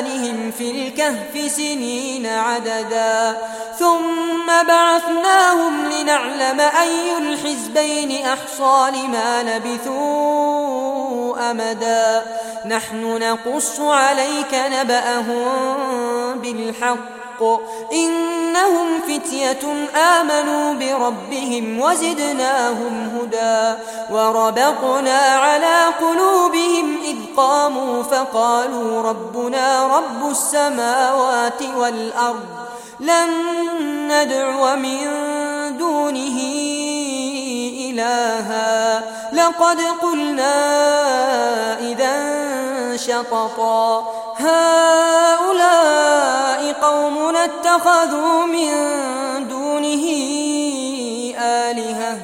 آذانهم في الكهف سنين عددا. ثم بعثناهم لنعلم أي الحزبين أحصى لما لبثوا أمدا. نحن نقص عليك نبأهم بالحق. إنهم فتية آمنوا بربهم وزدناهم هدى. وربطنا على قلوبهم إذ قاموا فقالوا ربنا رب السماوات والأرض لن ندعو من دونه إلها. لقد قلنا إذا شططا. هؤلاء قومنا اتخذوا من دونه آلهة.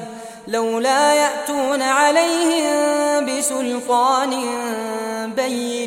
لولا يأتون عليهم بسلطان بين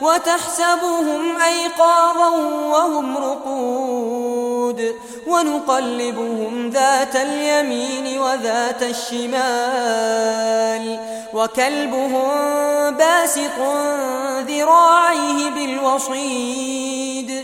وتحسبهم أيقاظا وهم رقود ونقلبهم ذات اليمين وذات الشمال وكلبهم باسط ذراعيه بالوصيد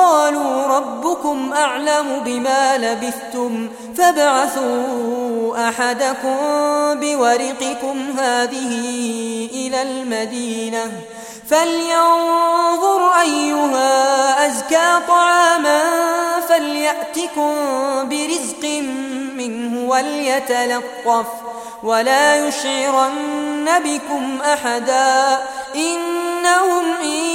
قالوا ربكم أعلم بما لبثتم فابعثوا أحدكم بورقكم هذه إلى المدينة فلينظر أيها أزكى طعاما فليأتكم برزق منه وليتلطف ولا يشعرن بكم أحدا إنهم إن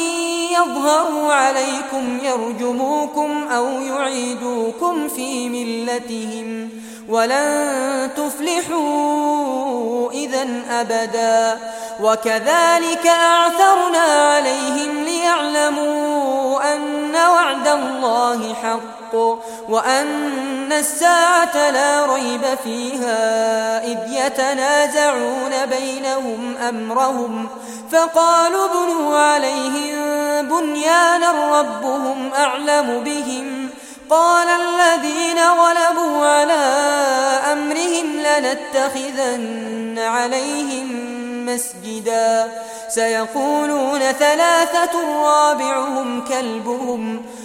يظهروا عليكم يرجموكم أو يعيدوكم في ملتهم ولن تفلحوا إذا أبدا وكذلك أعثرنا عليهم وعد الله حق وأن الساعة لا ريب فيها إذ يتنازعون بينهم أمرهم فقالوا ابنوا عليهم بنيانا ربهم أعلم بهم قال الذين غلبوا على أمرهم لنتخذن عليهم مسجدا سيقولون ثلاثة رابعهم كلبهم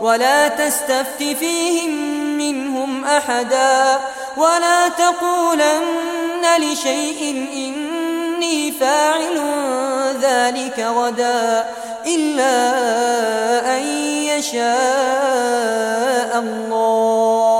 ولا تستفت فيهم منهم أحدا ولا تقولن لشيء إني فاعل ذلك غدا إلا أن يشاء الله.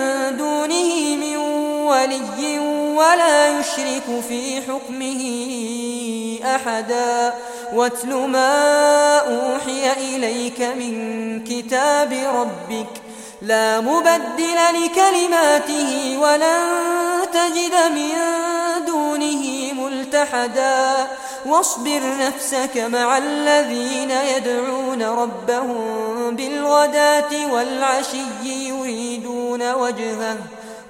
ولي ولا يشرك في حكمه أحدا. واتل ما أوحي إليك من كتاب ربك. لا مبدل لكلماته ولن تجد من دونه ملتحدا. واصبر نفسك مع الذين يدعون ربهم بالغداة والعشي يريدون وجهه.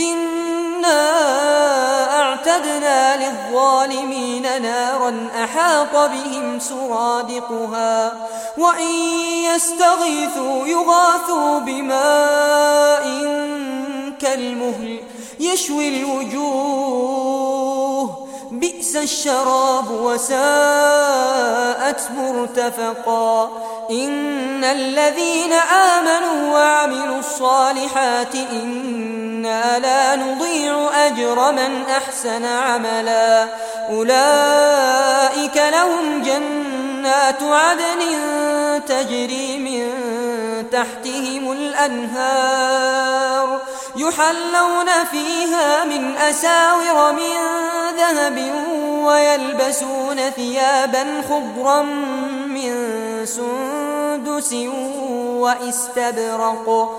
إنا أعتدنا للظالمين نارا أحاط بهم سرادقها وإن يستغيثوا يغاثوا بماء كالمهل يشوي الوجوه بئس الشراب وساءت مرتفقا إن الذين آمنوا وعملوا الصالحات لا نضيع أجر من أحسن عملا. أولئك لهم جنات عدن تجري من تحتهم الأنهار يحلون فيها من أساور من ذهب ويلبسون ثيابا خضرا من سندس وإستبرق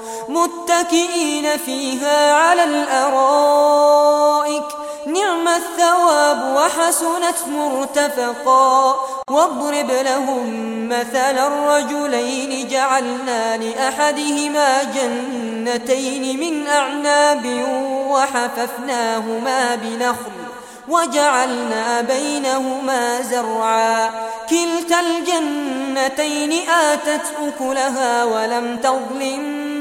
متكئين فيها على الأرائك. نعم الثواب وحسنت مرتفقا. واضرب لهم مثل الرجلين. جعلنا لأحدهما جنتين من أعناب وحففناهما بنخل. وجعلنا بينهما زرعا. كلتا الجنتين آتت أكلها ولم تظلم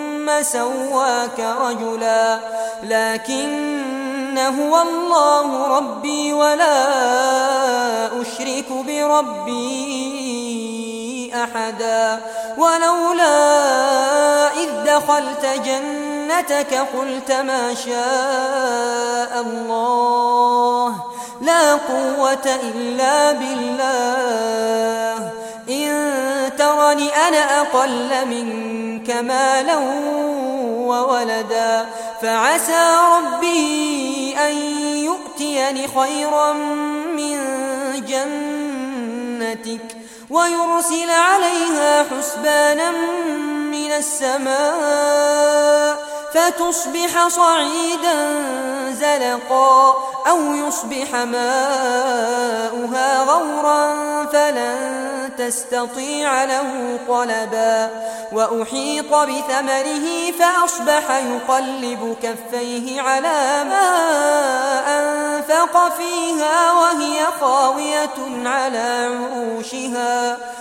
سواك رجلا. لكن هو الله ربي ولا أشرك بربي أحدا. ولولا إذ دخلت جنتك قلت ما شاء الله. لا قوة إلا بالله. إن ترني أنا أقل منك مالا وولدا فعسى ربي أن يؤتيني خيرا من جنتك ويرسل عليها حسبانا من السماء فتصبح صعيدا زلقا أو يصبح ماؤها غورا فلن تستطيع له طلبا وأحيط بثمره فأصبح يقلب كفيه على ما أنفق فيها وهي خاوية على عروشها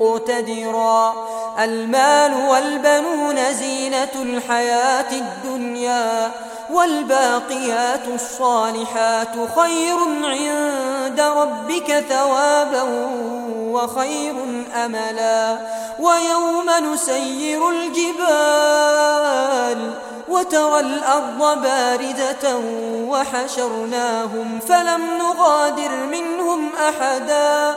مقتدرا. المال والبنون زينة الحياة الدنيا والباقيات الصالحات خير عند ربك ثوابا وخير أملا. ويوم نسير الجبال وترى الأرض باردة وحشرناهم فلم نغادر منهم أحدا.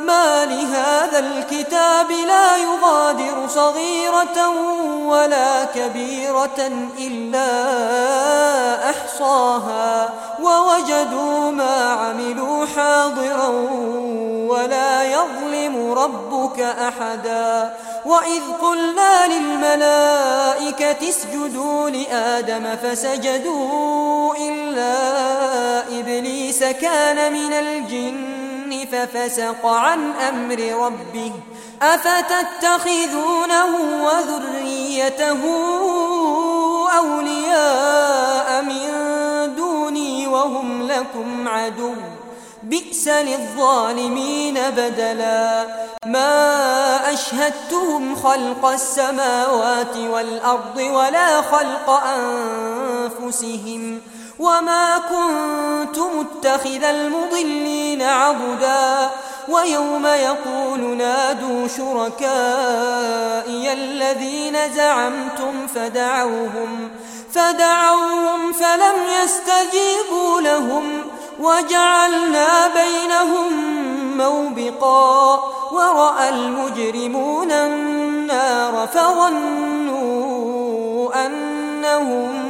ما لهذا الكتاب لا يغادر صغيرة ولا كبيرة إلا أحصاها ووجدوا ما عملوا حاضرا ولا يظلم ربك أحدا وإذ قلنا للملائكة اسجدوا لآدم فسجدوا إلا إبليس كان من الجن ففسق عن أمر ربه. أفتتخذونه وذريته أولياء من دوني وهم لكم عدو. بئس للظالمين بدلا. ما أشهدتهم خلق السماوات والأرض ولا خلق أنفسهم. وما كنت متخذ المضلين عبدا ويوم يقول نادوا شركائي الذين زعمتم فدعوهم فدعوهم فلم يستجيبوا لهم وجعلنا بينهم موبقا ورأى المجرمون النار فظنوا أنهم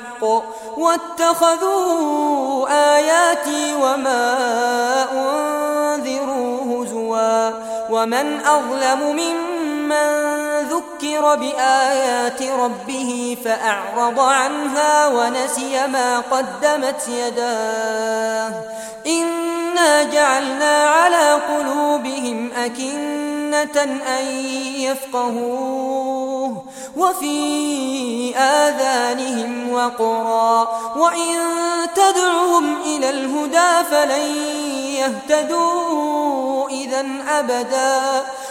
واتخذوا آياتي وما أنذروا هزوا ومن أظلم ممن ذكر بآيات ربه فأعرض عنها ونسي ما قدمت يداه. إنا جعلنا على قلوبهم أكنة أن يفقهوه. وفي آذانهم وقرا. وإن تدعهم إلى الهدى فلن يهتدوا إذا أبدا.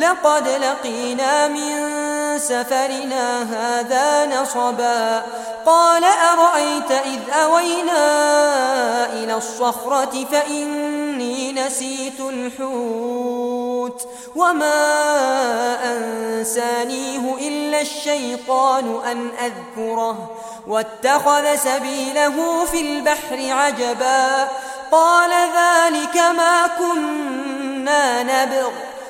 لقد لقينا من سفرنا هذا نصبا. قال أرأيت إذ أوينا إلى الصخرة فإني نسيت الحوت وما أنسانيه إلا الشيطان أن أذكره. واتخذ سبيله في البحر عجبا. قال ذلك ما كنا نبغ.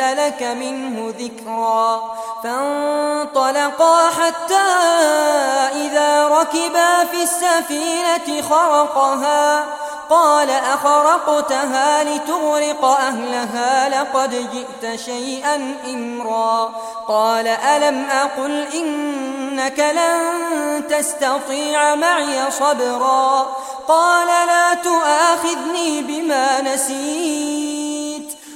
أحدث لك منه ذكرا. فانطلقا حتى إذا ركبا في السفينة خرقها. قال أخرقتها لتغرق أهلها لقد جئت شيئا إمرا. قال ألم أقل إنك لن تستطيع معي صبرا. قال لا تؤاخذني بما نسيت.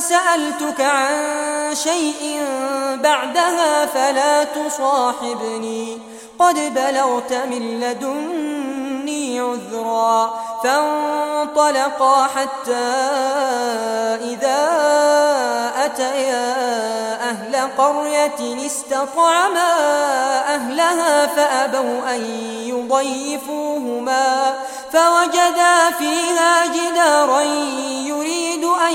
سألتك عن شيء بعدها فلا تصاحبني. قد بلغت من لدني عذرا فانطلقا حتى إذا أتيا أهل قرية استطعما أهلها فأبوا أن يضيفوهما فوجدا فيها جدارا يريد أن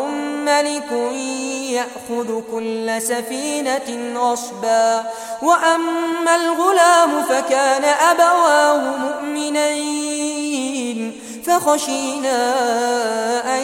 ملك يأخذ كل سفينة غصبا. وأما الغلام فكان أبواه مؤمنين. فخشينا أن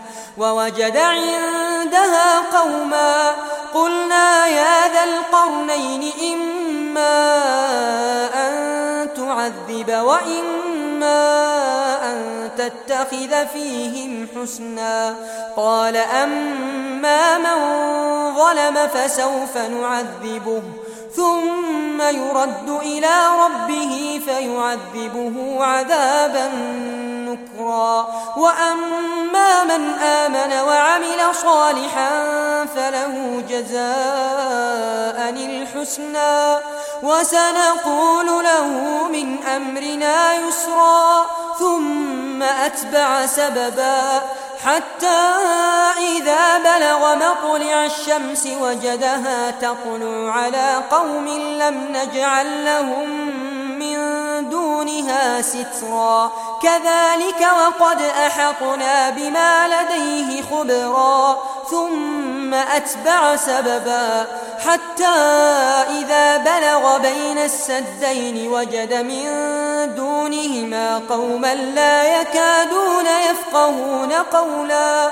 ووجد عندها قوما قلنا يا ذا القرنين إما أن تعذب وإما أن تتخذ فيهم حسنا قال أما من ظلم فسوف نعذبه ثم يرد إلى ربه فيعذبه عذابا نكرا. وأما من آمن وعمل صالحا فله جزاء الحسنى. وسنقول له من أمرنا يسرا. ثم أتبع سببا حتى إذا بلغ مطلع الشمس وجدها تطلع على قوم لم نجعل لهم من دونها سترا. كذلك وقد أحطنا بما لديه خبرا ثم أتبع سببا. حتى إذا بلغ بين السدين وجد من دونهما قوما لا يكادون يفقهون قولا.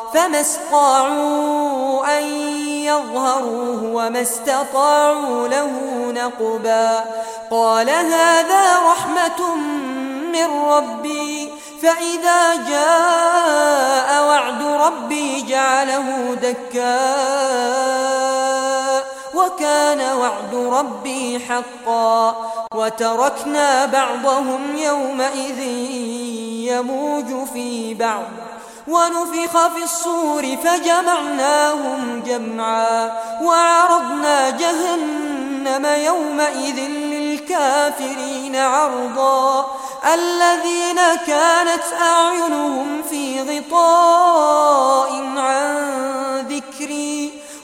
فما استطاعوا أن يظهروه وما استطاعوا له نقبا قال هذا رحمة من ربي فإذا جاء وعد ربي جعله دكا وكان وعد ربي حقا وتركنا بعضهم يومئذ يموج في بعض ونفخ في الصور فجمعناهم جمعا وعرضنا جهنم يومئذ للكافرين عرضا الذين كانت أعينهم في غطاء عن ذكري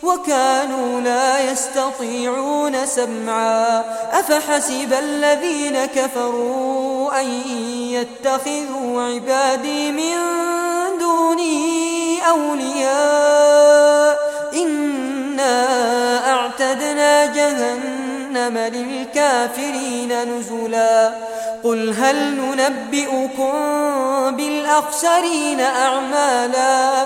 وكانوا لا يستطيعون سمعا. أفحسب الذين كفروا أن يتخذوا عبادي من دوني أولياء؟ إنا أعتدنا جهنم للكافرين نزلا. قل هل ننبئكم بالأخسرين أعمالا؟